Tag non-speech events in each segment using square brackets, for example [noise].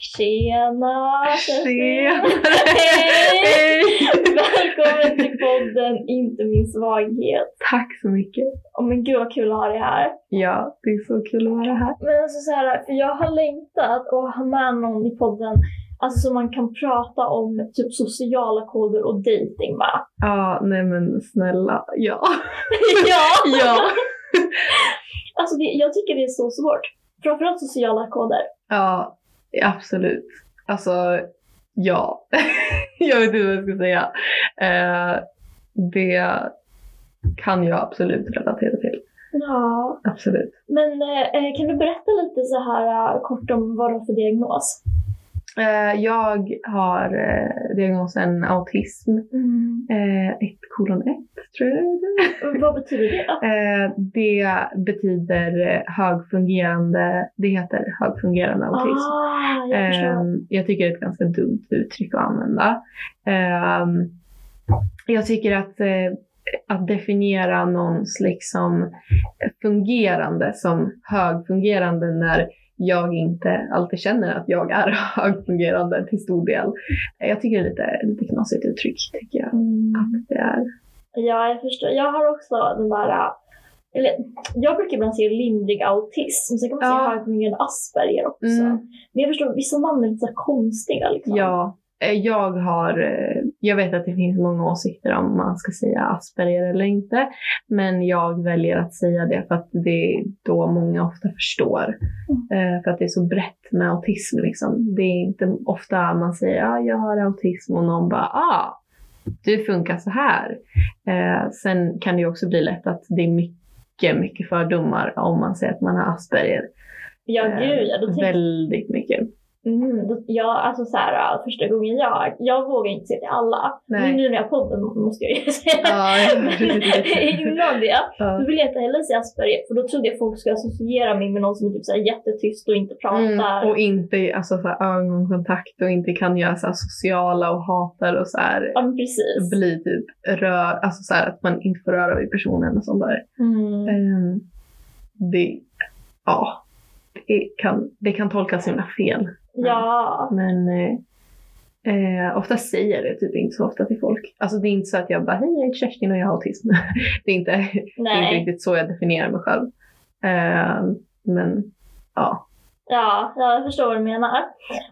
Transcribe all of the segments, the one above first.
Tjena! Tjena! Hej! Välkommen till podden Inte min svaghet. Tack så mycket. Oh, men gud vad kul att ha dig här. Ja, det är så kul att vara här. Men alltså så här, för jag har längtat att ha med någon i podden Alltså så man kan prata om typ sociala koder och dating va? Ja, nej men snälla, ja. [laughs] ja! ja. Alltså det, jag tycker det är så svårt. Framförallt sociala koder. Ja, absolut. Alltså, ja. [laughs] jag vet inte vad jag ska säga. Eh, det kan jag absolut relatera till. Ja. Absolut. Men eh, kan du berätta lite så här uh, kort om vad du har för diagnos? Eh, jag har eh, diagnosen autism. Mm. Eh, 1 kolon 1 tror jag det är. vad betyder det? [laughs] Det betyder högfungerande, det heter högfungerande autism. Ah, jag. Ehm, jag tycker det är ett ganska dumt uttryck att använda. Ehm, jag tycker att, att definiera någons liksom fungerande som högfungerande när jag inte alltid känner att jag är [laughs] högfungerande till stor del. Jag tycker det är lite, lite knasigt uttryck, tycker jag Mm. att det är. Ja, jag förstår. Jag har också den där... Eller, jag brukar ibland säga lindrig autism, sen kan man Ja. högfungerande Asperger också. Mm. Men jag förstår, vissa namn är lite så konstiga. Liksom. Ja, jag har, eh, jag vet att det finns många åsikter om man ska säga Asperger eller inte. Men jag väljer att säga det för att det är då många ofta förstår. Eh, För att det är så brett med autism liksom. Det är inte ofta man säger ja, jag har autism och någon bara ah, du funkar så här. Eh, Sen kan det ju också bli lätt att det är mycket, mycket fördomar om man säger att man har Asperger. Ja, Eh, gud ja. Då tänkte, Väldigt mycket. Mm, ja, alltså så här, uh, första gången jag, jag vågar inte säga till alla. Nej. Men nu när jag har podden måste jag ju [laughs] säga Ja, Innan det, Ja. då vill jag inte heller säga Asperger, för då trodde jag folk skulle associera mig med någon som är typ så jättetyst och inte pratar. Mm, och inte alltså, så här, ögonkontakt och inte kan göra så här, sociala och hatar och så här, Ja, precis. bli typ rör, alltså så här, att man inte får röra vid personen och sånt där. Mm. Ehm, det, ja, det kan, det kan tolkas så himla fel. Ja. Men eh, eh, ofta säger jag det typ inte så ofta till folk. Alltså det är inte så att jag bara hej jag heter Kerstin och jag har autism. [laughs] det, är inte, det är inte riktigt så jag definierar mig själv. Ehm, men ja. Ja, jag förstår vad du menar.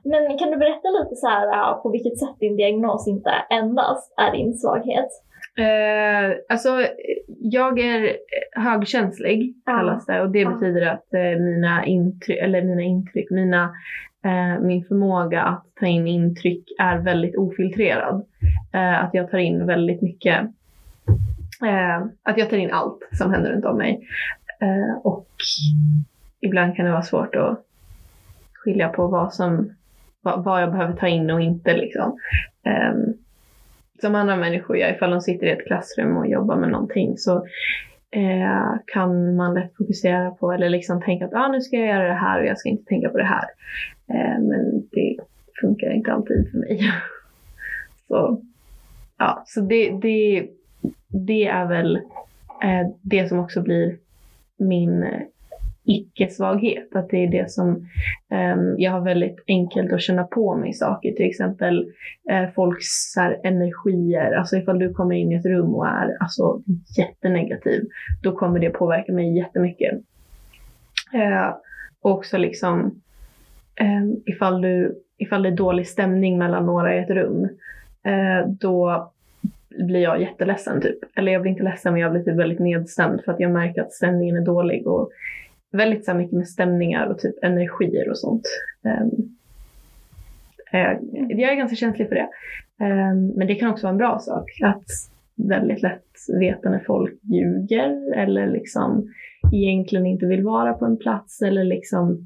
Men kan du berätta lite så här uh, på vilket sätt din diagnos inte endast är din svaghet? Eh, alltså, jag är högkänslig kallas det och det Ja. betyder att eh, mina intryck, eller mina intryck, mina, eh, Eh, min förmåga att ta in intryck är väldigt ofiltrerad. Eh, att jag tar in väldigt mycket, eh, att jag tar in allt som händer runt om mig. Eh, och ibland kan det vara svårt att skilja på vad som, vad, vad jag behöver ta in och inte liksom. Ehm, som andra människor gör, ifall de sitter i ett klassrum och jobbar med någonting så eh, kan man lätt fokusera på eller liksom tänka att ah, nu ska jag göra det här och jag ska inte tänka på det här. Eh, men det funkar inte alltid för mig. [laughs] så ja, så det, det, det är väl eh, det som också blir min eh, icke-svaghet. Att det är det som um, jag har väldigt enkelt att känna på mig saker. Till exempel uh, folks här, energier. Alltså ifall du kommer in i ett rum och är alltså, jättenegativ, då kommer det påverka mig jättemycket. Uh, och också liksom um, ifall, du, ifall det är dålig stämning mellan några i ett rum, uh, då blir jag jätteledsen typ. Eller jag blir inte ledsen men jag blir typ väldigt nedstämd för att jag märker att stämningen är dålig. Och väldigt så mycket med stämningar och typ energier och sånt. Ehm, eh, jag är ganska känslig för det. Ehm, men det kan också vara en bra sak att väldigt lätt veta när folk ljuger eller liksom egentligen inte vill vara på en plats eller liksom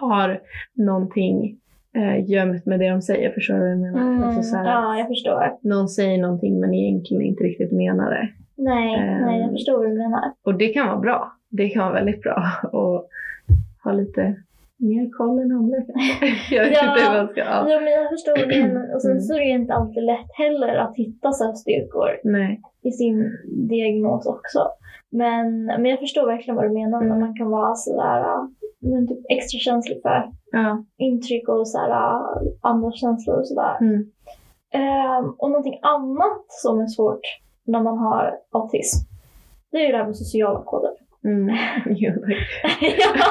har någonting eh, gömt med det de säger. Förstår du vad jag menar? Alltså så här, Mm, ja, jag förstår. Någon säger någonting men egentligen inte riktigt menar det. Nej, Ehm. nej, jag förstår vad du menar. Och det kan vara bra. Det kan vara väldigt bra [laughs] att ha lite mer koll än andra kanske. [laughs] Jag vet Ja. inte hur man ska... Ja. Jo, men jag förstår menar. Och sen Mm. så är det ju inte alltid lätt heller att hitta så styrkor Nej. i sin diagnos också. Men, men jag förstår verkligen vad du menar när man kan vara sådär, men typ extra känslig för Ja. intryck och så här, äh, andra känslor och sådär. Mm. Ehm, och någonting annat som är svårt när man har autism, det är ju det här med sociala koder. Mm. [laughs] Jo, [laughs] ja.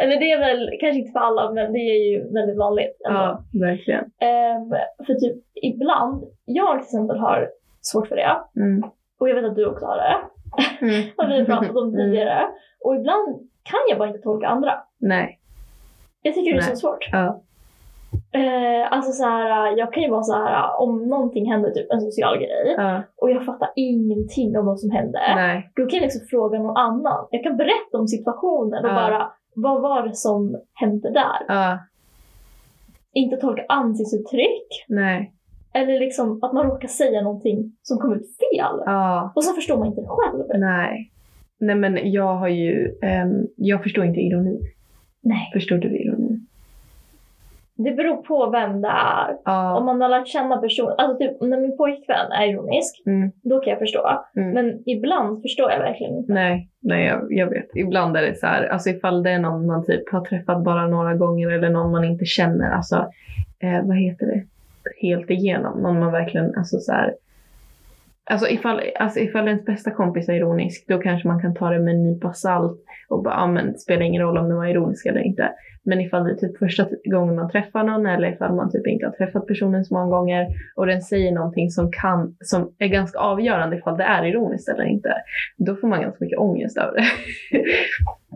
[laughs] Eller det är väl kanske inte för alla, men det är ju väldigt vanligt. ändå. Ja, verkligen. Ehm, för typ ibland, jag till exempel har svårt för det. Mm. Och jag vet att du också har det. Mm. har vi pratat om Mm. tidigare. Och ibland kan jag bara inte tolka andra. Nej. Jag tycker det är så Nej. svårt. Ja. Eh, alltså så här, jag kan ju vara så här om någonting händer, typ en social grej, Ja. och jag fattar ingenting om vad som hände. Nej. Då kan jag liksom fråga någon annan. Jag kan berätta om situationen och bara, vad var det som hände där? Ja. Inte tolka ansiktsuttryck. Nej. Eller liksom att man råkar säga någonting som kom ut fel. Och så förstår man inte det själv. Nej. Nej men jag har ju, ehm, jag förstår inte ironi. Nej. Förstår du ironi? Det beror på vem det är. Ja. Om man har lärt känna personen. Alltså typ när min pojkvän är ironisk, Mm. då kan jag förstå. Mm. Men ibland förstår jag verkligen inte. Nej, nej jag, jag vet. Ibland är det så här, alltså ifall det är någon man typ har träffat bara några gånger eller någon man inte känner, alltså eh, vad heter det, helt igenom, någon man verkligen, alltså så här, Alltså ifall, alltså ifall ens bästa kompis är ironisk, då kanske man kan ta det med en nypa salt och bara, ja men det spelar ingen roll om den var ironisk eller inte. Men ifall det är typ första gången man träffar någon eller ifall man typ inte har träffat personen så många gånger och den säger någonting som kan, som är ganska avgörande ifall det är ironiskt eller inte, då får man ganska mycket ångest över det. [laughs]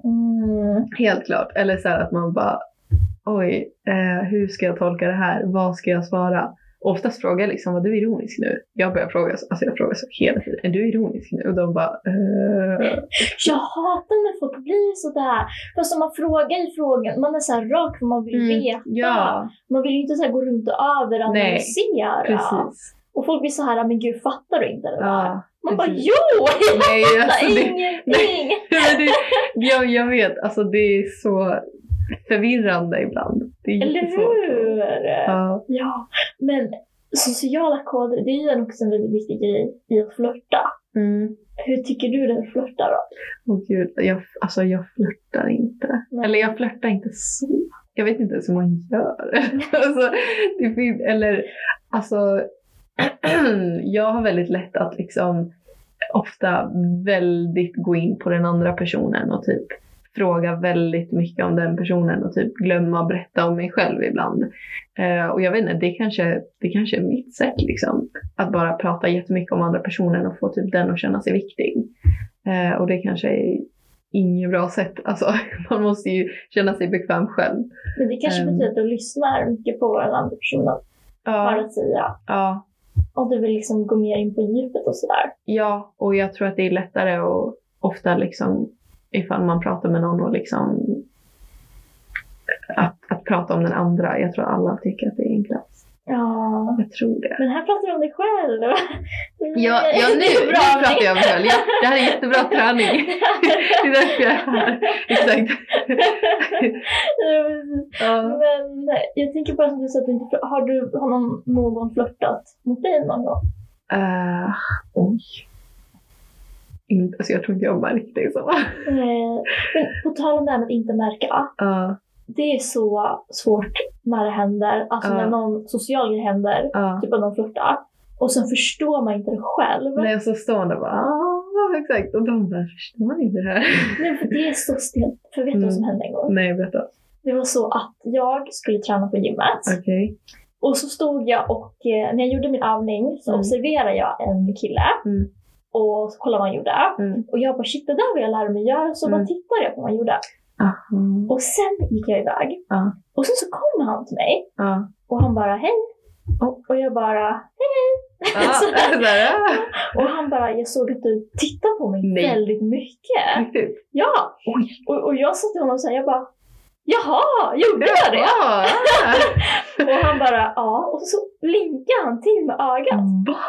Mm. Helt klart. Eller så här att man bara, oj, eh, hur ska jag tolka det här? Vad ska jag svara? Oftast frågar jag liksom, var du ironisk nu? Jag börjar fråga, så- alltså jag frågar så hela tiden, är du ironisk nu? Och de bara, eh, Jag hatar när folk blir sådär. Fast om man frågar i frågan, man är så här rak för man vill Mm, veta. ja, Man vill ju inte så här gå runt och överanalysera. precis. Och folk blir så här, men gud fattar du inte eller? vad?" Ja, Man bara, jo! Jag Nej, alltså det- ingenting! [laughs] Men det, jag, jag vet, alltså det är så förvirrande ibland. Det är Eller hur? Ja. Ja, men sociala koder, det är ju också en väldigt viktig grej i att flörta. Mm. Hur tycker du det är att flörta då? Åh gud, jag, alltså jag flörtar inte. Nej. Eller jag flörtar inte så. Jag vet inte ens hur man gör. [laughs] alltså, det finns, eller alltså, [clears throat] jag har väldigt lätt att liksom ofta väldigt gå in på den andra personen och typ fråga väldigt mycket om den personen och typ glömma berätta om mig själv ibland. Eh, och jag vet inte, det kanske, det kanske är mitt sätt liksom. Att bara prata jättemycket om andra personen och få typ den att känna sig viktig. Eh, och det kanske är inget bra sätt. [laughs] Alltså, man måste ju känna sig bekväm själv. Men det kanske Ehm. betyder att du lyssnar mycket på vad den andra personen har Ja, att säga. ja, Och du vill liksom gå mer in på djupet och sådär. ja, och jag tror att det är lättare och ofta liksom ifall man pratar med någon och liksom att, att prata om den andra. Jag tror alla tycker att det är enklast. Ja. Jag tror det. Men här pratar du om dig själv. Ja, ja nu, nu pratar jag om mig själv. Ja, det här är jättebra träning. Det är därför jag är här. Exakt. Ja. Men jag tänker bara som du sa har, du, har någon, någon flörtat mot dig någon gång? Uh, oj. Inte, alltså jag tror inte jag märkte det så. Men på tal om det här med att inte märka. Ja, Det är så svårt när det händer, alltså Ja. när någon social grej händer, ja. typ att någon flörtar. Och sen förstår man inte det själv. Nej, så står man där bara, ja exakt. Och de bara, förstår man inte det här? Nej, för det är så stelt. För vet du vad som hände en gång? Nej, berätta. Det var så att jag skulle träna på gymmet. Okej. Och så stod jag och eh, när jag gjorde min övning så Mm. observerade jag en kille. Mm. Och så kollade vad han gjorde. Mm. Och jag bara shit det där vill jag lära mig göra. Så bara Mm. tittade jag på vad han gjorde. Aha. Och sen gick jag iväg. Och sen så kom han till mig. Och han bara hej. Och, och jag bara hej hej. [laughs] [laughs] Och han bara jag såg att du tittar på mig Nej. väldigt mycket. Ja. Och, och jag sa till honom så här, jag bara Jaha, gjorde jag det? Ja. [laughs] Och han bara ja. Och så blinkade han till med ögat. Va?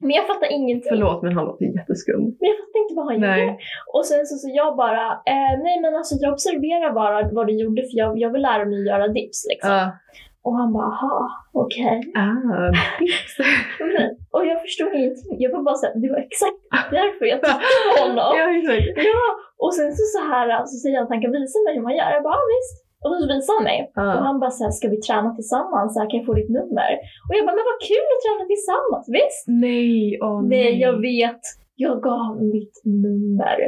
Men jag fattar ingenting. Förlåt men han låter jätteskum. Men jag fattar inte vad han Nej. gjorde. Och sen så, så jag bara, eh, nej men alltså jag observerar bara vad du gjorde för jag, jag vill lära mig göra dips liksom. Ja. Och han bara, aha, okej. Ah, [laughs] tips. Men- Och jag förstod ingenting. Jag var bara såhär, det var exakt därför jag tittade på [laughs] honom. Ja, exakt. Ja, Och sen så, så här så säger han att han kan visa mig hur man gör. Jag bara, ja, visst. Och så visar han mig. Och Ja. han bara så här, ska vi träna tillsammans? Så här, kan jag få ditt nummer? Och jag bara, men vad kul att träna tillsammans, visst? Nej, åh nej. Nej, jag vet. Jag gav mitt nummer.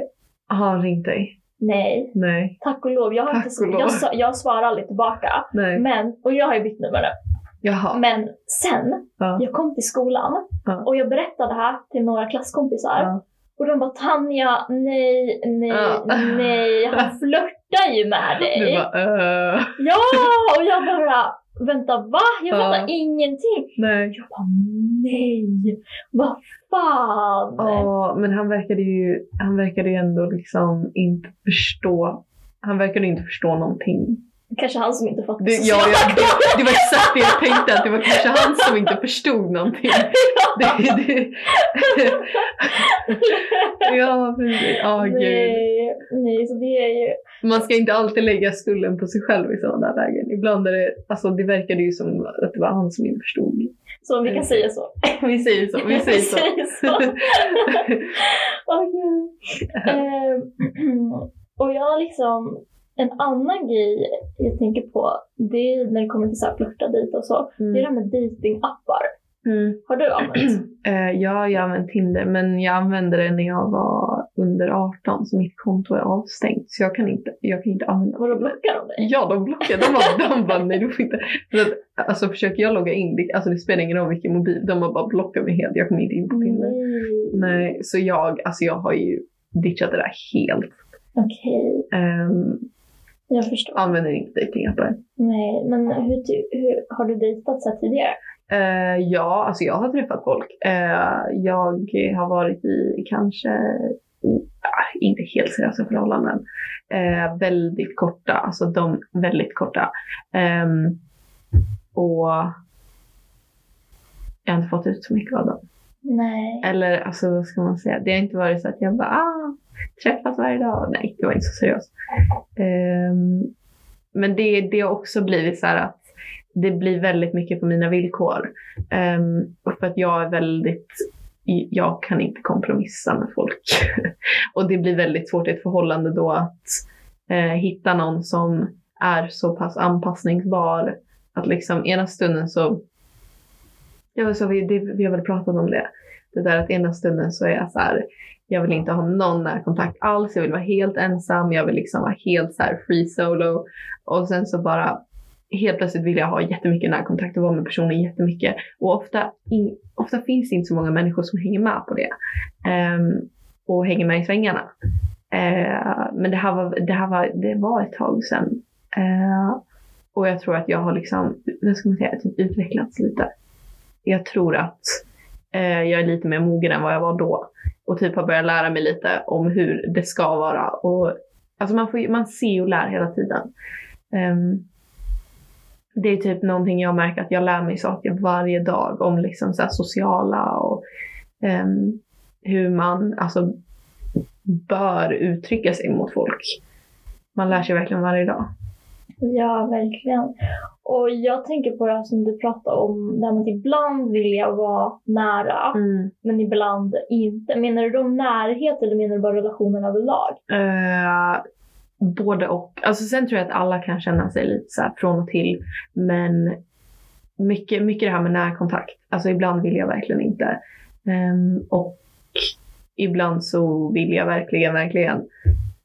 Har han ringt dig? Nej, Nej. tack och lov. Jag, har Tack inte, och lov. jag, jag svarar aldrig tillbaka. Nej. Men, och jag har ju bytt nummer nu. Jaha. Men sen, Ja. jag kom till skolan Ja. och jag berättade det här till några klasskompisar. Ja. Och de bara Tanja, nej, nej, nej, han [laughs] flörtar ju med dig. Du bara, äh. Ja, och jag bara, vänta va? Jag fattar Ja. ingenting. Nej. Jag bara, nej, vad fan. Ja, men han verkade ju, han verkade ju ändå liksom inte förstå. Han verkade inte förstå någonting. Kanske han som inte fattar Det, ja, ja, det, det var exakt det jag tänkte, att det var kanske han som inte förstod någonting. [laughs] Det, det. [laughs] Ja, precis. Gud. nej, nej, så det är ju, Man ska inte alltid lägga skulden på sig själv i sådana där lägen. Ibland är det, alltså det verkade ju som att det var han som inte förstod. så vi kan säga så. [laughs] Vi säger så, vi säger så. säger så. Åh, gud. Ehm, [clears throat] och jag liksom, en annan grej jag tänker på, det är när det kommer till så här flörta dit och så. Det är det Mm. här med datingappar. Mm. Har du använt? [clears throat] Eh, ja, jag har använt Tinder, men jag använde det när jag var under 18, så mitt konto är avstängt. Så jag kan inte, jag kan inte använda Vadå, Tinder. blockar de dig? Ja, de blockade. De bara, de bara nej du får inte. För att, alltså försöker jag logga in, det, alltså det spelar ingen roll vilken mobil, de har bara blockat mig helt. Jag kommer inte in på Tinder. Nej. Nej, så jag, alltså jag har ju ditchat det där helt. Okej, Um, jag förstår. använder inte dejtingappar. Nej, men hur, hur, har du dejtat så här tidigare? Eh, ja, alltså jag har träffat folk. Eh, jag har varit i kanske ah, inte helt seriösa förhållanden. Väldigt korta, alltså de väldigt korta. Ehm, och jag har inte fått ut så mycket av dem. Nej. Eller alltså vad ska man säga, det har inte varit så att jag bara ah, träffas varje dag. Nej, det var inte så seriöst. Um, men det, det har också blivit så här att det blir väldigt mycket på mina villkor. Um, för att jag är väldigt, jag kan inte kompromissa med folk. [laughs] och det blir väldigt svårt i ett förhållande då att eh, hitta någon som är så pass anpassningsbar att liksom ena stunden så, ja så vi, det, vi har väl pratat om det, det där att ena stunden så är jag så här, jag vill inte ha någon närkontakt alls, jag vill vara helt ensam, jag vill liksom vara helt så här free solo och sen så bara helt plötsligt vill jag ha jättemycket närkontakt och vara med personen jättemycket. Och ofta, in, ofta finns det inte så många människor som hänger med på det. Um, och hänger med i svängarna. Uh, men det här, var, det här var, det var ett tag sedan. Uh, och jag tror att jag har liksom, vad ska man säga, typ utvecklats lite. Jag tror att eh, jag är lite mer mogen än vad jag var då. Och typ har börjat lära mig lite om hur det ska vara. Och, alltså man, får, man ser och lär hela tiden. Um, det är typ någonting jag märker att jag lär mig saker varje dag om liksom så här sociala och um, hur man alltså, bör uttrycka sig mot folk. Man lär sig verkligen varje dag. Ja, verkligen. Och jag tänker på det här som du pratade om, där man ibland vill jag vara nära, men ibland inte. Menar du då närhet eller menar du bara relationen överlag? Eh, både och. Alltså sen tror jag att alla kan känna sig lite så här från och till. Men mycket, mycket det här med närkontakt. Alltså ibland vill jag verkligen inte. Ehm, och ibland så vill jag verkligen, verkligen.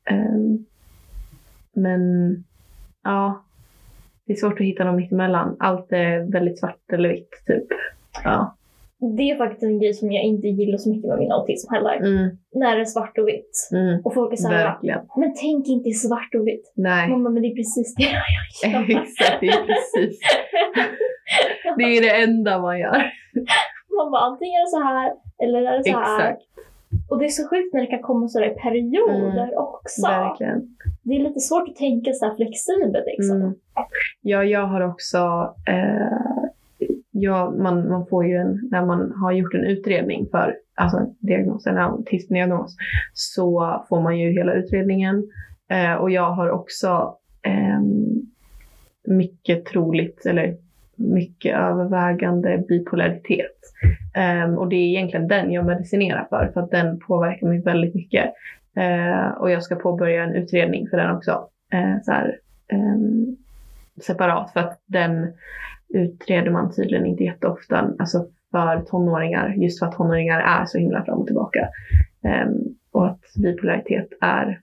Ehm, men ja, det är svårt att hitta något mittemellan. Allt är väldigt svart eller vitt typ. Ja. Det är faktiskt en grej som jag inte gillar så mycket med min autism heller. Mm, När det är svart och vitt. mm, Och folk är såhär, men tänk inte i svart och vitt. Nej. Mamma, men det är precis det jag gör. [laughs] Exakt, det är precis. [laughs] Det är det enda man gör. Man bara, antingen är det så här eller är det så här. Exakt. Och det är så sjukt när det kan komma sådär i perioder också. Mm. Verkligen. Det är lite svårt att tänka så flexibelt liksom. Mm. Ja, jag har också, eh, ja, man, man får ju en, när man har gjort en utredning för alltså, diagnos, en autismdiagnos, så får man ju hela utredningen. Eh, och jag har också eh, mycket troligt, eller mycket övervägande bipolaritet. Eh, och det är egentligen den jag medicinerar för, för att den påverkar mig väldigt mycket. Eh, och jag ska påbörja en utredning för den också. Eh, så här, ehm, separat för att den utreder man tydligen inte jätteofta. Alltså för tonåringar, just för att tonåringar är så himla fram och tillbaka. Um, och att bipolaritet är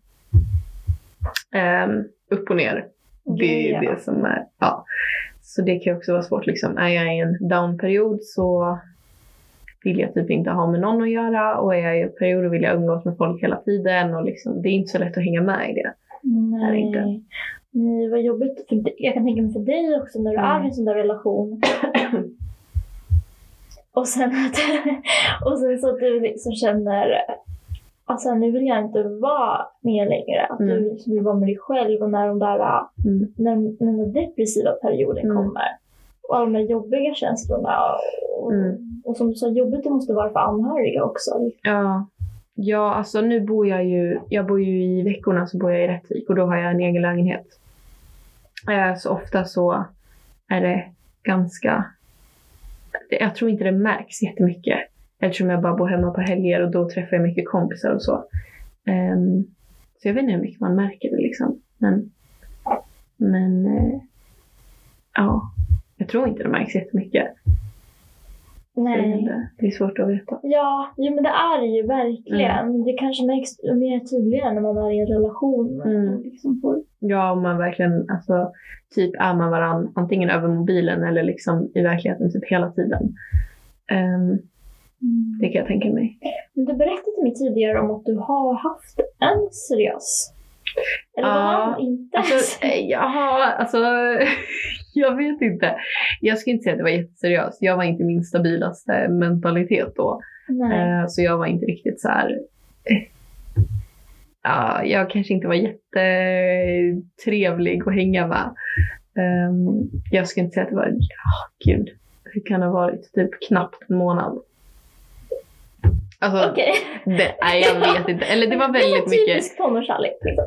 um, upp och ner. Det är ja. det som är, ja. Så det kan också vara svårt liksom. Är jag i en downperiod så vill jag typ inte ha med någon att göra och är jag i en period vill jag umgås med folk hela tiden och liksom, det är inte så lätt att hänga med i det. Nej. Är inte. Nej, vad jobbigt. För jag kan tänka mig för dig också när du mm. är i en sån där relation. [clears throat] och sen att, [laughs] och sen så att du liksom känner alltså nu vill jag inte vara med längre. Att mm. du liksom vill vara med dig själv och när, de där, mm. när, när den depressiva perioden mm. kommer. Och alla de där jobbiga känslorna. Och, mm. och som du sa, jobbigt det måste vara för anhöriga också. Ja. Ja, alltså nu bor jag ju, jag bor ju i veckorna så bor jag i Rättvik och då har jag en egen lägenhet. Eh, så ofta så är det ganska, jag tror inte det märks jättemycket Eftersom jag bara bor hemma på helger och då träffar jag mycket kompisar och så. Um, så jag vet inte hur mycket man märker det liksom. Men, men uh, ja, jag tror inte det märks jättemycket. Nej. Det är svårt att veta. Ja, jo, men det är det ju verkligen. Mm. Det kanske märks mer tydligare när man är i en relation. Mm. Liksom får... Ja, om man verkligen, alltså, typ är man varann antingen över mobilen eller liksom i verkligheten typ hela tiden. Um, Mm. Det kan jag tänka mig. Men du berättade till mig tidigare om att du har haft en seriös. Eller var han inte alltså, eh, Jaha, alltså [laughs] jag vet inte. Jag skulle inte säga att det var jätteseriöst. Jag var inte min stabilaste mentalitet då. Nej. Så jag var inte riktigt så här. Ja, jag kanske inte var jättetrevlig att hänga med. Um, jag skulle inte säga att det var, ja gud, hur kan det ha varit? Typ knappt en månad. Alltså, okay. det, nej, jag vet inte. Eller det var väldigt mycket... Det är typisk tonårskärlek. Liksom.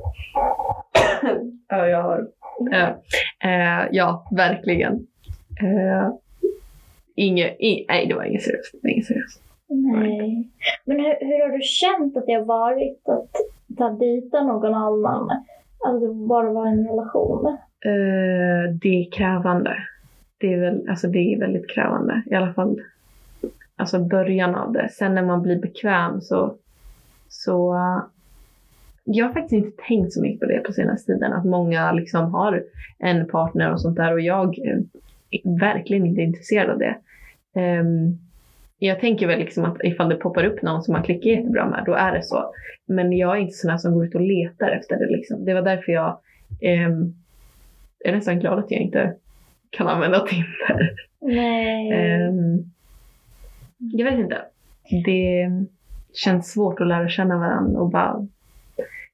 ja, jag har... Uh, uh, ja, verkligen. Uh, inge, in, nej, det var inget seriöst. Inget seriöst. Nej. Men hur, hur har du känt att det har varit att, att dejta någon annan? Alltså bara vara i en relation? Uh, det är krävande. Det är, väl, alltså det är väldigt krävande. I alla fall alltså början av det. Sen när man blir bekväm så, så jag har faktiskt inte tänkt så mycket på det på senaste tiden. Att många liksom har en partner och sånt där och jag är verkligen inte intresserad av det. Um, jag tänker väl liksom att ifall det poppar upp någon som man klickar jättebra med, då är det så. Men jag är inte sån som går ut och letar efter det. Liksom. Det var därför jag um, är nästan glad att jag inte kan använda Tinder. Nej. Um, jag vet inte. Det känns svårt att lära känna varandra och bara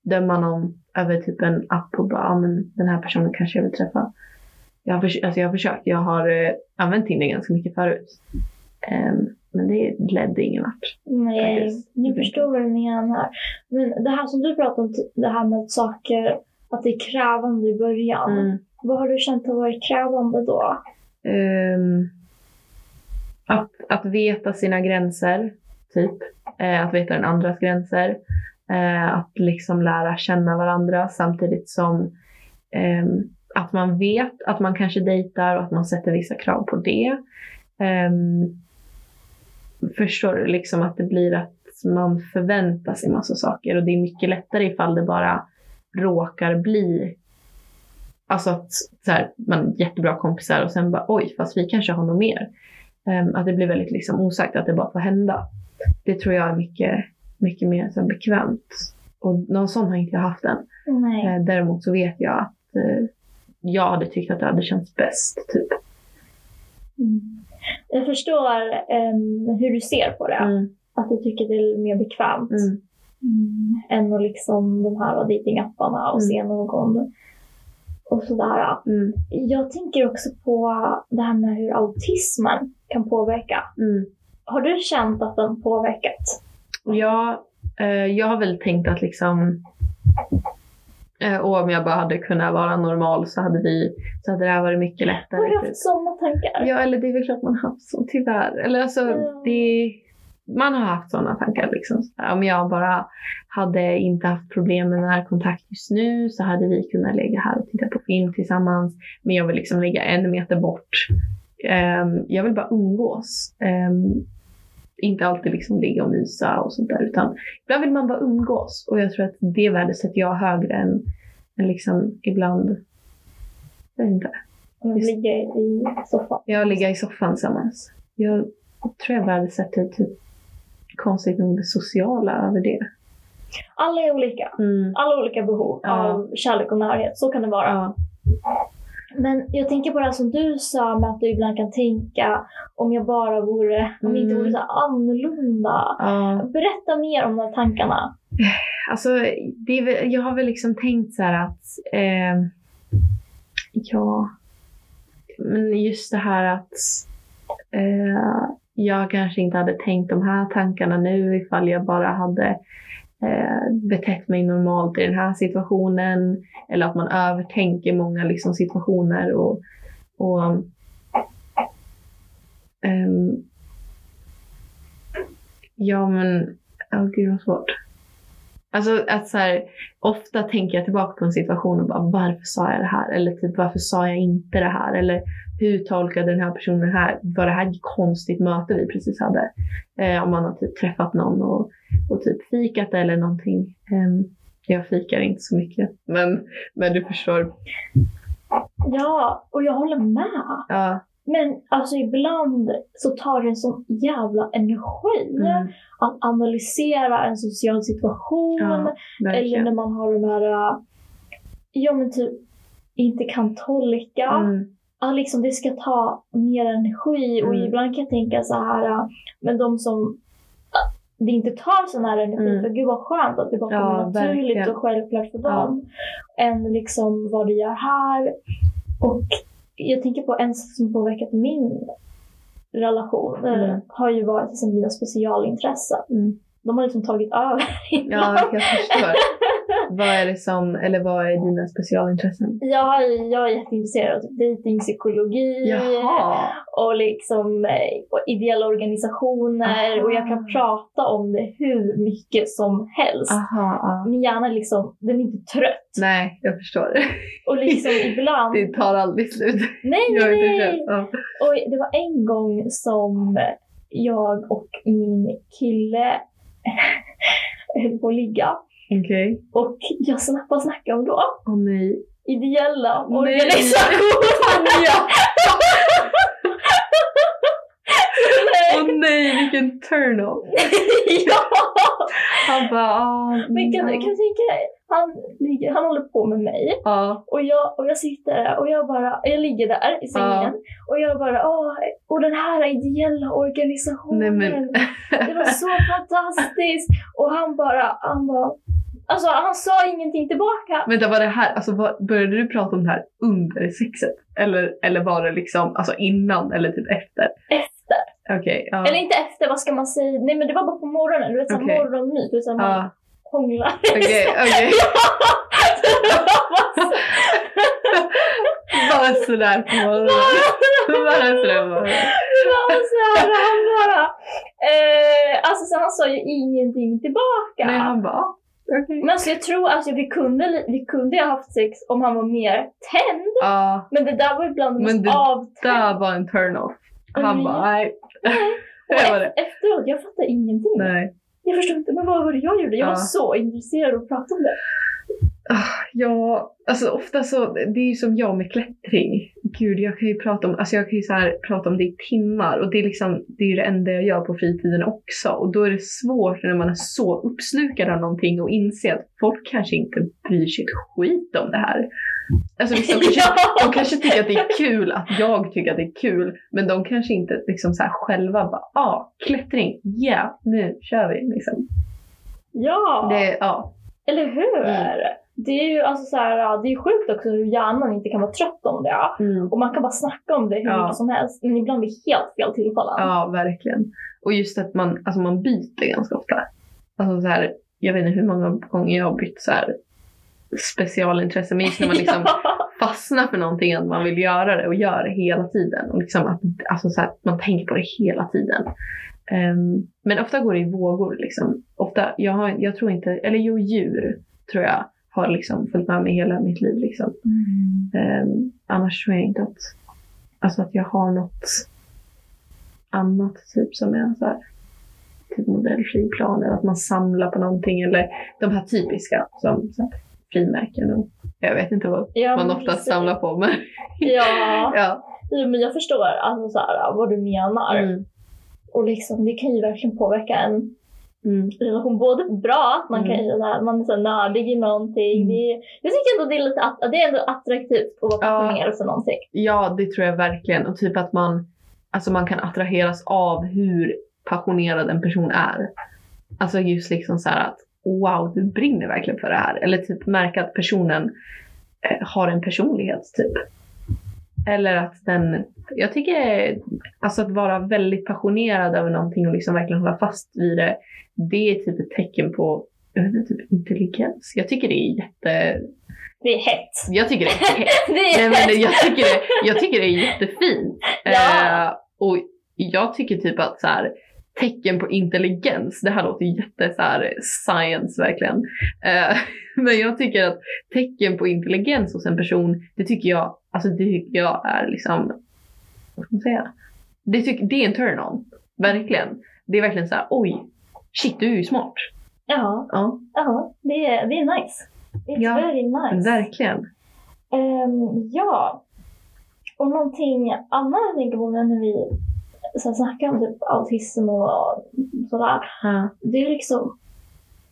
döma någon över typ en app och bara, ja men den här personen kanske jag vill träffa. Jag har, alltså jag har försökt, jag har uh, använt Tinder ganska mycket förut. Um, men det ledde ingen vart. Nej, jag förstår vad du menar. Men det här som du pratade om, det här med saker, att det är krävande i början. Mm. Vad har du känt har varit krävande då? Um, att, att veta sina gränser, typ. Eh, att veta den andras gränser. Eh, att liksom lära känna varandra samtidigt som eh, att man vet att man kanske dejtar och att man sätter vissa krav på det. Ehm, förstår du? Liksom att det blir att man förväntar sig massa saker och det är mycket lättare ifall det bara råkar bli Alltså att så här, man är jättebra kompisar och sen bara oj, fast vi kanske har något mer. Um, att det blir väldigt liksom osagt, att det bara får hända. Det tror jag är mycket, mycket mer så bekvämt. Och någon sån har inte jag haft än. Uh, däremot så vet jag att uh, jag hade tyckt att det hade känts bäst. Typ. Mm. Jag förstår um, hur du ser på det. Mm. Att du tycker det är mer bekvämt. Mm. Mm. Än att liksom de här datingapparna och mm. se någon och sådär. Mm. Jag tänker också på det här med hur autismen kan påverka. Mm. Har du känt att den påverkat? Ja, eh, jag har väl tänkt att liksom eh, om jag bara hade kunnat vara normal så hade, vi, så hade det här varit mycket lättare. Har du haft sådana tankar? Ja, eller det är väl klart man har haft så, tyvärr. Eller alltså, mm. det, man har haft sådana tankar. Liksom. Så Om jag bara hade inte haft problem med närkontakt just nu så hade vi kunnat ligga här och titta på film tillsammans. Men jag vill liksom ligga en meter bort. Ehm, jag vill bara umgås. Ehm, inte alltid liksom ligga och mysa och sånt där. Utan ibland vill man bara umgås. Och jag tror att det värdesätter jag högre än, än liksom ibland, jag vet inte. Just- ligger i soffan. Jag ligger i soffan tillsammans. Jag tror jag värdesätter typ konstigt nog det sociala över det. Alla är olika. Mm. Alla har olika behov Ja. av kärlek och närhet. Så kan det vara. Ja. Men jag tänker på det här som du sa med att du ibland kan tänka om jag bara vore, om jag inte Mm. vore så annorlunda. ja. Berätta mer om de här tankarna. Alltså, det är, jag har väl liksom tänkt så här att eh, ja, men just det här att eh, jag kanske inte hade tänkt de här tankarna nu ifall jag bara hade eh, betett mig normalt i den här situationen. Eller att man övertänker många liksom, situationer och, och um, ja men, oh, gud vad svårt. Alltså att så här, ofta tänker jag tillbaka på en situation och bara varför sa jag det här? Eller typ varför sa jag inte det här? Eller hur tolkade den här personen det här? Var det här ett konstigt möte vi precis hade? Eh, om man har typ träffat någon och, och typ fikat eller någonting. Ehm, jag fikar inte så mycket. Men, men du förstår. Ja, och jag håller med. Ja. Men alltså ibland så tar det en sån jävla energi Mm, att analysera en social situation. ja, eller när man har de här, ja men typ inte kan tolka. Mm, Ja, liksom det ska ta mer energi och Mm. ibland kan jag tänka så här, men de som det inte tar sån här energi, Mm. för gud vad skönt att det bara Ja, kommer naturligt verkligen. och självklart för Ja. dem. Än liksom vad du gör här. Och jag tänker på en sak som påverkat min relation eh, Mm. har ju varit liksom mina specialintressen. mm. De har liksom tagit över. [laughs] Ja, jag förstår. vad är det som, eller vad är dina specialintressen? Jag, jag är jätteintresserad av typ dejtingpsykologi Jaha! och liksom eh, och ideella organisationer Aha. och jag kan prata om det hur mycket som helst. Aha. Min hjärna är liksom, den är inte trött. Nej, jag förstår. Och liksom [laughs] ibland... Det tar aldrig slut. Nej, nej, nej! Ja. Och det var en gång som jag och min kille höll på att ligga. Okej. Och jag snackade, vad snackade jag om då? Åh nej. Ideella organisationer! Ja. Åh nej, vilken turn-off. [laughs] ja! Han bara, ah, Men kan, kan du tänka dig? Han, ligger, han håller på med mig Ja. och jag, och jag sitter där och jag bara, jag ligger där i sängen och jag bara, åh, och den här ideella organisationen, Nej, det var så [laughs] fantastiskt. Och han bara, han bara, alltså han sa ingenting tillbaka. Vänta, var det här, alltså var, började du prata om det här under sexet? Eller, eller var det liksom alltså innan eller typ efter? Efter. Okej, ja. Eller inte efter, vad ska man säga? Nej men det var bara på morgonen, du vet såhär Okej. morgonmys, du vet såhär man Ja, hånglar. okej, [laughs] okej. [laughs] Bara sådär på morgonen. Bara sådär på morgonen. Det var så här, han bara... Eh, alltså så han sa ju ingenting tillbaka. Nej, han bara, ah, okej. Men alltså jag tror alltså vi kunde, vi kunde ha haft sex om han var mer tänd. Ja, Men det där var ibland det Men mest det avtänd. där var en turn-off. Han Mm. bara, nej. [laughs] Och var det. ef- efteråt, jag fattade ingenting. Nej. Jag förstod inte, men vad var det jag gjorde? Jag var Ja. så intresserad av att prata om det. Ah, Ja, alltså ofta så, det är ju som jag med klättring. Gud, jag kan ju prata om, alltså jag kan ju så här prata om det i timmar och det är liksom, det är ju det enda jag gör på fritiden också. Och då är det svårt när man är så uppslukad av någonting och inse att folk kanske inte bryr sig ett skit om det här. Alltså vissa [laughs] kanske, de kanske tycker att det är kul att jag tycker att det är kul, men de kanske inte liksom så här själva bara, ja, ah, klättring, ja, yeah, nu kör vi liksom. Ja, Det, ja. eller hur? Mm. Det är ju alltså så här, det är sjukt också hur hjärnan inte kan vara trött om det. Och man kan bara snacka om det hur Ja. mycket som helst, men ibland vid helt fel tillfällen. Ja, verkligen. Och just att man, alltså man byter ganska ofta. Alltså så här, jag vet inte hur många gånger jag har bytt så här specialintresse. Men just när man [laughs] liksom fastnar för någonting, att man vill göra det och gör det hela tiden. Och liksom att, alltså så här, man tänker på det hela tiden. Um, men ofta går det i vågor. Liksom. Ofta, jag, har, jag tror inte, eller jo, djur tror jag har liksom följt med mig hela mitt liv. Liksom. Mm. Um, annars tror jag inte att, alltså att jag har något annat typ som är så här, typ modellflygplan eller att man samlar på någonting eller de här typiska som så här, frimärken och jag vet inte vad ja, man oftast precis. samlar på men ja. [laughs] ja. ja. men jag förstår alltså så här, vad du menar. Mm. Och liksom, det kan ju verkligen påverka en mm. relation. Både bra, att man mm. kan känna man är så nördig i någonting. Mm. Det, jag tycker ändå det är lite det är ändå attraktivt att vara passionerad ja. för någonting. Ja, det tror jag verkligen. Och typ att man, alltså man kan attraheras av hur passionerad en person är. Alltså just liksom så att wow, du brinner verkligen för det här. Eller typ märka att personen eh, har en personlighet typ. Eller att den, jag tycker alltså att vara väldigt passionerad över någonting och liksom verkligen hålla fast vid det. Det är typ ett tecken på jag vet inte, typ intelligens. Jag tycker det är jätte... Det är hett. Jag tycker det är hett. [laughs] det är Nej, men jag, tycker det, jag tycker det är jättefint. Ja. Uh, och jag tycker typ att så här, tecken på intelligens. Det här låter jätte så här, science verkligen. Uh, [laughs] men jag tycker att tecken på intelligens hos en person, det tycker jag, alltså det tycker jag är liksom, vad ska man säga? Det, tyck, det är en turn-on. Verkligen. Det är verkligen så här, oj, shit du är ju smart. Ja, ja. ja det, är, det är nice. It's ja, very nice. Verkligen. Um, ja. Och någonting annat jag tänker på när vi så snackar om typ autism och sådär. Ja. Det är liksom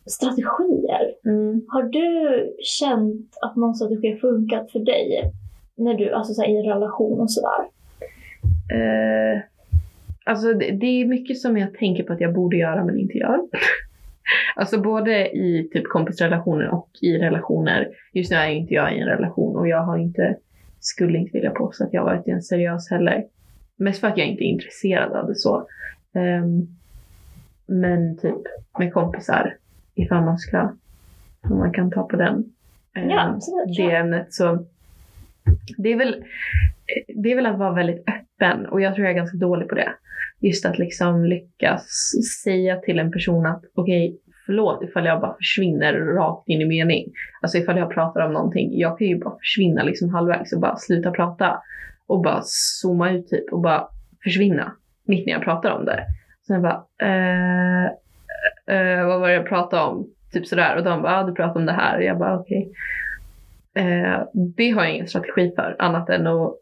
strategier. Mm. Har du känt att någon strategi har funkat för dig? När du, alltså så här, i relation och sådär? Uh, alltså det, det, är mycket som jag tänker på att jag borde göra men inte gör. [laughs] alltså både i typ kompisrelationer och i relationer. Just nu är inte jag i en relation och jag har inte, skulle inte vilja påstå att jag varit i en seriös heller. Mest för att jag inte är intresserad av det så. Um, men typ med kompisar, ifall man ska, om man kan ta på den, um, ja, absolut, det ämnet. Så det är, väl, det är väl att vara väldigt öppen. Och jag tror jag är ganska dålig på det. Just att liksom lyckas säga till en person att okej, okay, förlåt ifall jag bara försvinner rakt in i mening. Alltså ifall jag pratar om någonting, jag kan ju bara försvinna liksom halvvägs och bara sluta prata och bara zooma ut typ och bara försvinna mitt när jag pratar om det. Sen bara, eh, eh, vad var det jag pratade om? Typ sådär. Och de bara, ah, du pratade om det här. Och jag bara, okej. Okay. Eh, det har jag ingen strategi för annat än att,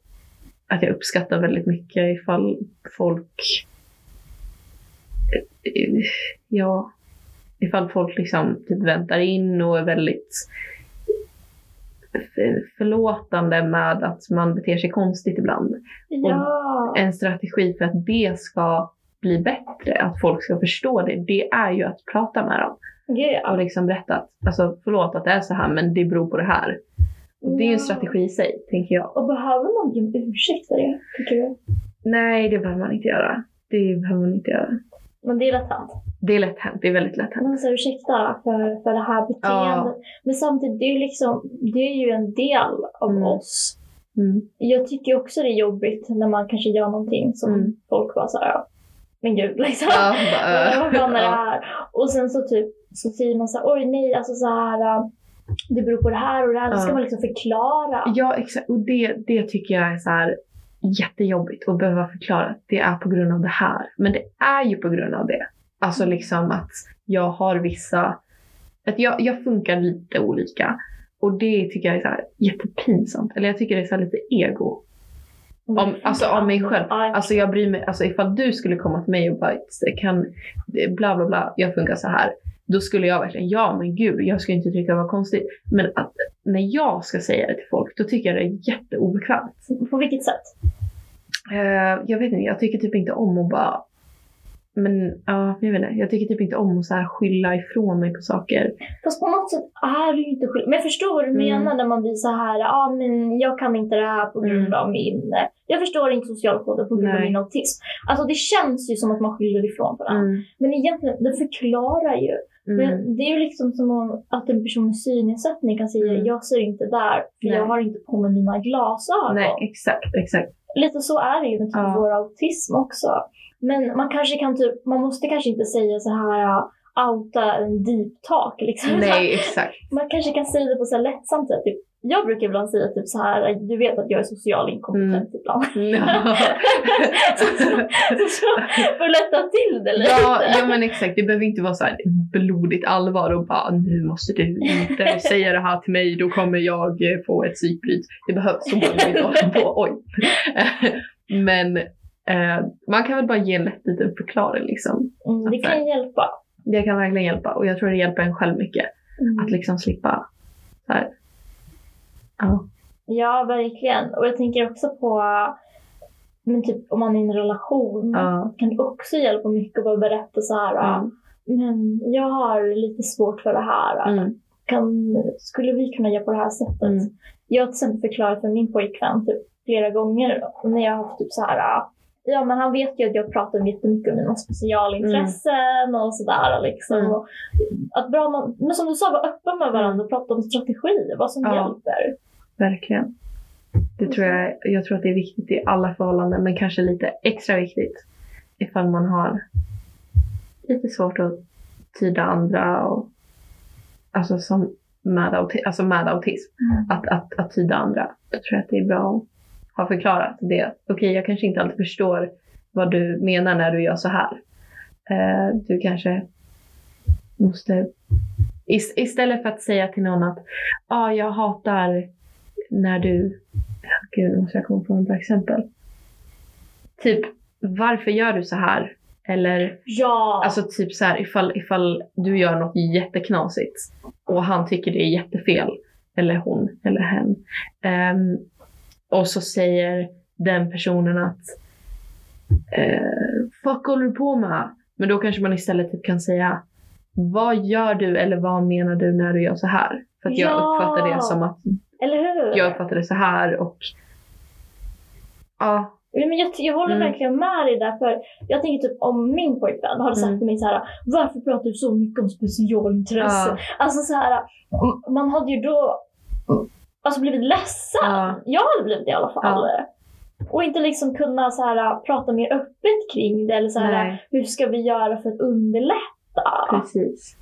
att jag uppskattar väldigt mycket ifall folk eh, ja, ifall folk liksom typ väntar in och är väldigt förlåtande med att man beter sig konstigt ibland. Ja. En strategi för att det ska bli bättre, att folk ska förstå det, det är ju att prata med dem. Yeah. Och liksom berätta att, alltså förlåt att det är så här men det beror på det här. Och det är ju en strategi i sig, tänker jag. Och behöver man be om ursäkt för det, tycker du? Nej, det behöver man inte göra. Det behöver man inte göra. Men det är lätt hänt. Det är lätt hänt. Det är väldigt lätt hänt. Man säger ursäkta för, för det här beteendet. Ja. Men samtidigt, det är, liksom, det är ju en del av mm. oss. Mm. Jag tycker också det är jobbigt när man kanske gör någonting som mm. folk bara såhär, men gud [laughs] liksom. Ja, bara, [laughs] Vad fan är det här? Och sen så typ så säger man såhär, oj nej, alltså så här det beror på det här och det här. Då ska man liksom förklara. Ja exakt. Och det, det tycker jag är så här jättejobbigt att behöva förklara att det är på grund av det här. Men det är ju på grund av det. Alltså mm. liksom att jag har vissa, att jag, jag funkar lite olika. Och det tycker jag är så jättepinsamt. Eller jag tycker det är så lite ego. Om, alltså av mig själv. Alltså jag bryr mig, alltså ifall du skulle komma till mig och bara kan bla bla bla, jag funkar så här. Då skulle jag verkligen, ja men gud, jag ska inte tycka det var konstigt. Men att när jag ska säga det till folk, då tycker jag det är jätteobekvämt. På vilket sätt? Uh, jag vet inte, jag tycker typ inte om att bara men ja, jag vet inte. Jag tycker typ inte om att så här skylla ifrån mig på saker. Fast på något sätt är det ju inte skylla. Men jag förstår vad du mm. menar när man blir så här, ja ah, men jag kan inte det här på grund mm. av min... Jag förstår inte socialkoden på grund av min autism. Alltså det känns ju som att man skyller ifrån på det. Mm. Men egentligen, det förklarar ju. Mm. Men det är ju liksom som att en person med synnedsättning kan säga, mm. jag ser inte där för Nej. jag har inte på mig mina glasögon. Nej, exakt, exakt. Lite så är det ju med typ ja. vår autism också. Men man kanske kan typ, man måste kanske inte säga så här uh, outa en deep talk liksom. Nej, [laughs] exakt. Man kanske kan säga det på så lättsamt sätt. Typ, jag brukar ibland säga typ så här, du vet att jag är social inkompetent Mm. ibland. [laughs] Ja. [laughs] så, så, för att lätta till det lite. Ja, ja men exakt. Det behöver inte vara så här blodigt allvar och bara nu måste du inte säga det här till mig, då kommer jag eh, få ett psykbryt. Det behövs så inte hålla på. Oj. [laughs] Men eh, man kan väl bara ge en lätt liten förklaring liksom. Mm, det kan hjälpa. Det kan verkligen hjälpa och jag tror det hjälper en själv mycket Mm. att liksom slippa så här. Ja. Ja, verkligen. Och jag tänker också på, men typ om man är i en relation, Ja. kan det också hjälpa mycket att bara berätta så här, Mm. men jag har lite svårt för det här. Mm. Kan, skulle vi kunna göra på det här sättet? Mm. Jag har till exempel förklarat för min pojkvän typ, flera gånger när jag har haft typ så här, ja men han vet ju att jag pratar jättemycket om mina specialintressen och sådär liksom. Mm. Och att bra man, men som du sa, vara öppen med varandra och prata om strategier, vad som Ja. hjälper. Verkligen. Det tror jag, jag tror att det är viktigt i alla förhållanden, men kanske lite extra viktigt ifall man har lite svårt att tyda andra och alltså som med, auti- alltså med autism, Mm. att, att, att tyda andra. Jag tror att det är bra att ha förklarat det. Okej, jag kanske inte alltid förstår vad du menar när du gör så här. Eh, du kanske måste is- istället för att säga till någon att ah, jag hatar när du... Gud, nu måste jag komma på bra exempel. Typ, varför gör du så här? Eller Ja! alltså typ så här ifall, ifall du gör något jätteknasigt och han tycker det är jättefel. Eller hon eller hen. Ehm, och så säger den personen att eh, Fuck håller du på med? Men då kanske man istället typ kan säga Vad gör du eller vad menar du när du gör så här? För att jag Ja. uppfattar det som att Eller hur? jag uppfattar det så här och ja, Ja, Men jag, jag håller Mm. verkligen med dig där. För jag tänker typ om min pojkvän hade sagt Mm. till mig så här: varför pratar du så mycket om specialintresse? Ja. Alltså så här, man hade ju då alltså, blivit ledsen. Ja. Jag hade blivit det i alla fall. Och inte liksom kunna så här, prata mer öppet kring det. Eller så här, nej, hur ska vi göra för att underlätta? precis.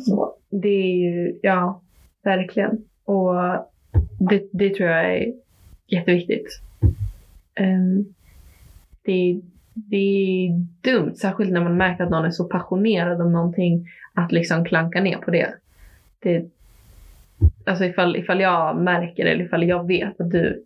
Så. Det är ju, ja, verkligen. Och det, det tror jag är jätteviktigt. Um, det, det är dumt, särskilt när man märker att någon är så passionerad om någonting, att liksom klanka ner på det. det alltså ifall, ifall jag märker eller ifall jag vet att du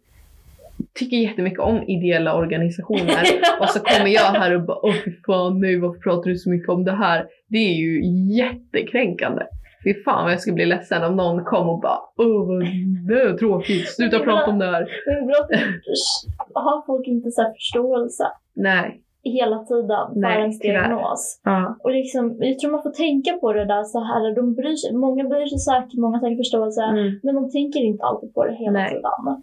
tycker jättemycket om ideella organisationer [laughs] och så kommer jag här och bara åh fy fan nej varför pratar du så mycket om det här? Det är ju jättekränkande. Fy fan vad jag skulle bli ledsen om någon kom och bara åh vad det är tråkigt, sluta prata om det här. Men det är bra att har folk inte så förståelse Nej. hela tiden för Nej, ens diagnos. Ja. Och liksom, jag tror man får tänka på det där så här. De bryr sig, många bryr sig säkert, många säkert förståelse. Mm. Men de tänker inte alltid på det hela Nej. tiden.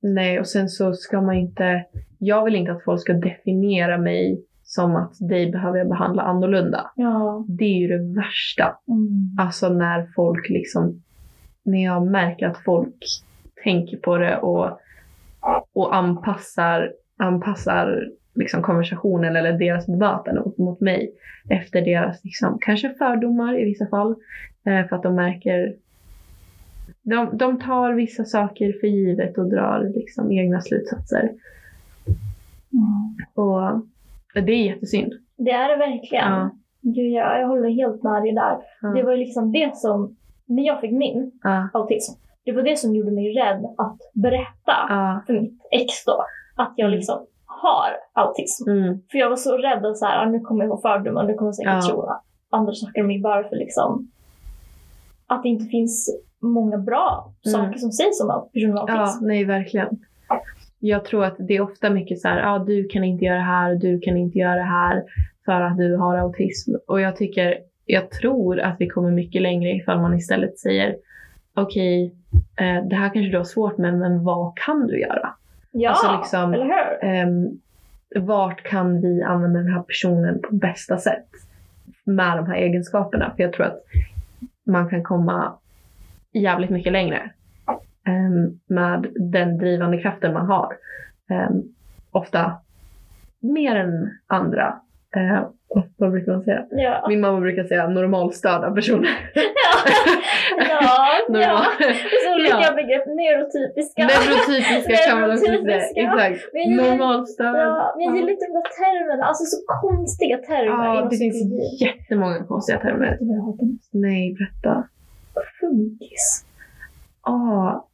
Nej, och sen så ska man inte... Jag vill inte att folk ska definiera mig som att dig behöver jag behandla annorlunda. Ja. Det är ju det värsta. Mm. Alltså när folk liksom... När jag märker att folk tänker på det och, och anpassar, anpassar liksom konversationen eller deras bemötande mot, mot mig efter deras liksom, kanske fördomar i vissa fall. Eh, för att de märker de, de tar vissa saker för givet och drar liksom egna slutsatser. Mm. Och det är jättesynd. Det är det verkligen. Ja. Gud, jag, jag håller helt med dig där. Ja. Det var ju liksom det som, när jag fick min Ja, autism, det var det som gjorde mig rädd att berätta ja, för mitt ex då, att jag liksom har autism. mm, För jag var så rädd att så här, ah, nu kommer jag få fördomar, nu kommer jag säkert Ja. tro andra saker om mig bara för liksom att det inte finns många bra Mm. saker som sägs om personer med ja, autism. nej verkligen. Jag tror att det är ofta mycket så här, ja du kan inte göra det här, du kan inte göra det här för att du har autism. Och jag tycker, jag tror att vi kommer mycket längre ifall man istället säger, okej, eh, det här kanske du har svårt med, men vad kan du göra? Ja, Alltså liksom- eller hur? Ehm, vart kan vi använda den här personen på bästa sätt med de här egenskaperna? För jag tror att man kan komma jävligt mycket längre ehm, med den drivande kraften man har. Ehm, ofta mer än andra. Eh, vad brukar man säga? Ja. Min mamma brukar säga normalstörda personer. ja, [laughs] Normal. ja. Så olika Ja. begrepp. Neurotypiska. Neurotypiska kan man också säga. Exakt. Men jag gillar- Normalstörd. Ja, men jag gillar inte de där termerna. Alltså så konstiga termer Ja, det finns psykologi. jättemånga konstiga termer. Nej, berätta. Funkis. Ah,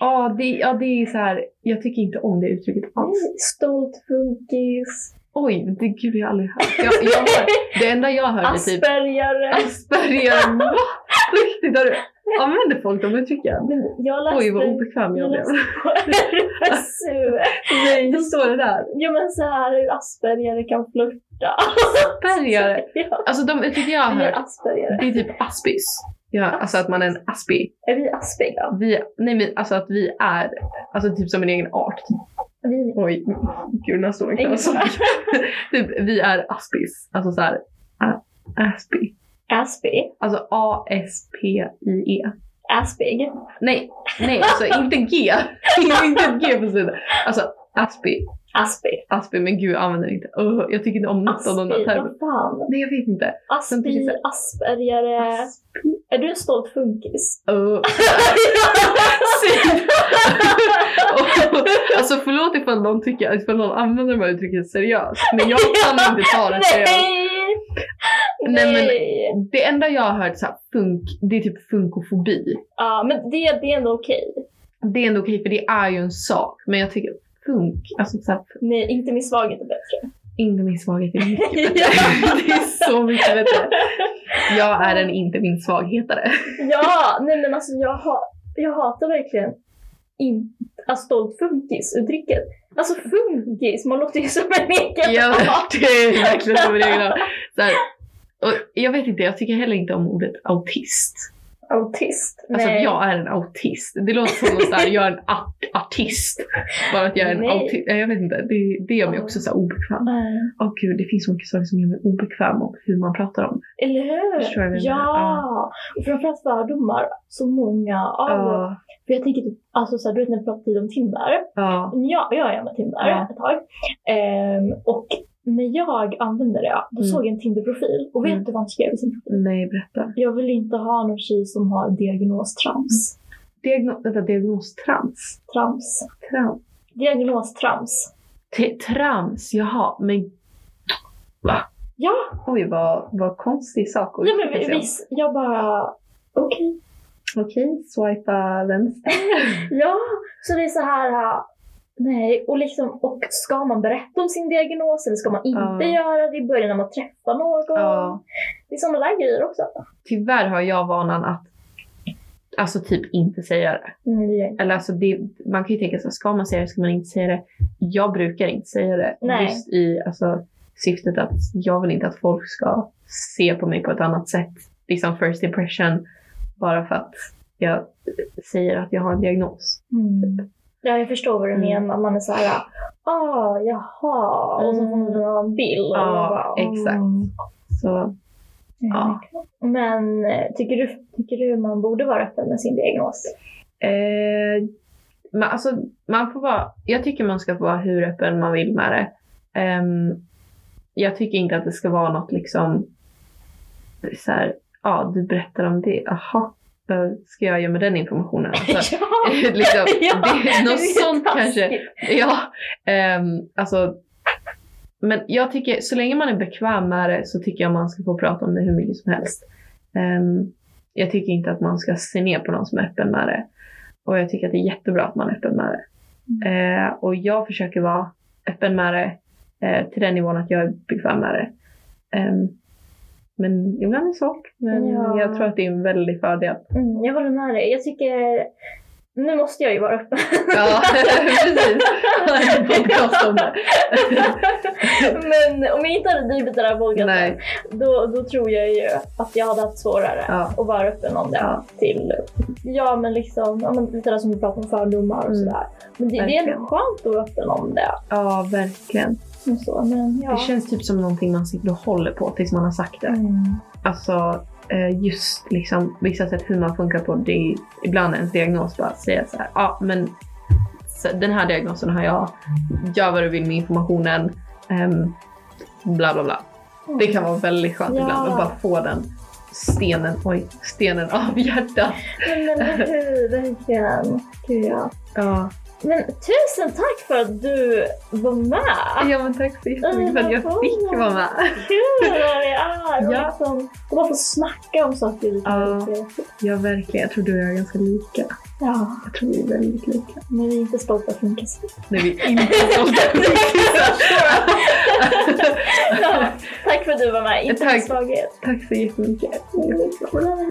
ah, det, ja, det är så här. jag tycker inte om det uttrycket alls. Stolt funkis. Oj, det gud jag har aldrig hört. Jag, jag har, det enda jag hörde är typ Aspergare. Asperger. [laughs] Va? Riktigt? Har du, använder folk de uttrycken? Jag läste... Oj vad obekväm jag jag blev. [laughs] RFSU. Nej, det står det där. Ja men så här hur aspergare kan flirta. Aspergare. [laughs] Alltså de uttryck jag har hört, aspergare. det är typ aspis. Ja, alltså att man är en aspi. Är vi aspiga? Vi, nej men alltså att vi är, alltså typ som en egen art. Vi Oj, gud inte Ingen alltså. fara. typ vi är aspis. Alltså såhär, aspi. Aspig. Alltså A-S-P-I-E. Aspig. Nej, nej alltså inte G. [laughs] inte G på slutet. Alltså aspi. Aspig. Aspi, men gud jag använder inte. Ugh, jag tycker inte om något av de där termerna. Vad fan? Nej jag vet inte. Aspig, aspergare. Är du en stolt funkis? Uh. [laughs] alltså förlåt ifall någon tycker, ifall någon använder de här uttrycken seriöst. Men jag kan inte ta det [laughs] seriöst. Nej! Nej, men-. Det enda jag har hört så här, funk, det är typ funkofobi. Ja, men det, det är ändå okej. Det är ändå okej för det är ju en sak. Men jag tycker funk, alltså så här, Nej, inte min svaghet är bättre. inte min svaghet är mycket [laughs] bättre. Det är så mycket bättre. Jag är en inte min svaghetare. Ja, nej men alltså jag, ha, jag hatar verkligen in, alltså, stolt funkis-uttrycket. Alltså funkis, man låter ju som en egen Ja, det är verkligen som en egen och jag vet inte, jag tycker heller inte om ordet autist. Autist. Alltså nej. att jag är en autist. Det låter som att här, jag är en art- artist. Bara att jag är en autist. Jag vet inte, det, det gör mig också så här obekväm. Åh gud, det finns så mycket saker som gör mig obekväm om hur man pratar om. Eller hur? Förstår jag menar? Ja! Och framförallt fördomar. Så många av Ja, För jag tänker typ, alltså så här, du vet när vi pratade om Tinder. ja, Jag, jag är med Tinder Ja. ett tag. Ehm, och när jag använde det, då Mm. såg jag en Tinder-profil. Och vet Mm. du vad han skrev i sin profil? nej berätta. Jag vill inte ha någon tjej som har diagnos trams. Diagno, vänta, diagnos trans? Trams. Diagnos trams. T- trams, jaha, men va? Ja, Oj, vad, vad konstig sak att ja men om. visst. Jag bara, okej. Okej, swipa vänster. [laughs] Ja, så det är så här. Nej, och, liksom, och ska man berätta om sin diagnos eller ska man inte Ja. göra det i början när man träffar någon? Ja. Det är sådana där grejer också. Tyvärr har jag vanan att alltså typ inte säga det. Mm. Eller alltså det, man kan ju tänka så här, ska man säga det ska man inte säga det. Jag brukar inte säga det. Nej. Just i alltså, syftet att jag vill inte att folk ska se på mig på ett annat sätt. Liksom first impression. Bara för att jag säger att jag har en diagnos. Mm. Ja, jag förstår vad du Mm. menar. Man är så här, ah, jaha, och så får man en bild. och Ja, man bara, mm. exakt. Så ja. Men eh, tycker du, tycker du man borde vara öppen med sin diagnos? Eh, man, alltså, man får vara, jag tycker man ska få vara hur öppen man vill med det. Ehm, jag tycker inte att det ska vara något liksom så här, ja du berättar om det, aha, vad ska jag göra med den informationen? [laughs] Alltså, ja, [laughs] liksom, [laughs] ja, det är något är sånt kanske. taskigt. Ja, ehm, alltså. Men jag tycker, så länge man är bekväm med det så tycker jag man ska få prata om det hur mycket som helst. Ehm, jag tycker inte att man ska se ner på någon som är öppen med det. Och jag tycker att det är jättebra att man är öppen med det. Eh, och jag försöker vara öppen med det eh, till den nivån att jag är bekväm med det. Ehm, men ibland är det svårt. Men Ja. jag tror att det är en väldig fördel. Mm, jag håller med dig. Jag tycker, nu måste jag ju vara öppen. Ja, [laughs] precis. Ha en podcast om det. [laughs] Men om jag inte hade drivit den här podcasten, då, då tror jag ju att jag hade haft svårare Ja. att vara öppen om det. Ja. Till, ja men liksom, ja, men lite där som du pratar om fördomar och Mm. sådär. Men det, det är ändå skönt att vara öppen om det. Ja, verkligen. Och Så, men, ja. Det känns typ som någonting man sitter och håller på tills man har sagt det. Mm. Alltså eh, just liksom vissa sätt hur man funkar på. Det är ibland ens diagnos bara säga så här. Ja, men så, den här diagnosen har jag. Gör vad du vill med informationen. Um, bla bla bla. Det kan vara väldigt skönt Ja. ibland att bara få den stenen, oj, stenen av hjärtat. Men [laughs] eller hur, verkligen. Gud ja. Ja. Men tusen tack för att du var med! ja men tack så jättemycket för att jag fick vara med. Kul vad det är! Ja. Liksom, att bara få snacka om saker lite Ja. Ja verkligen, jag tror du och jag är ganska lika. Ja, Jag tror vi är väldigt lika. men vi är inte stolta mycket. När vi [laughs] inte är stolta ja, tack för att du var med. Inte Tack. misstaget. Tack så jättemycket. Mm.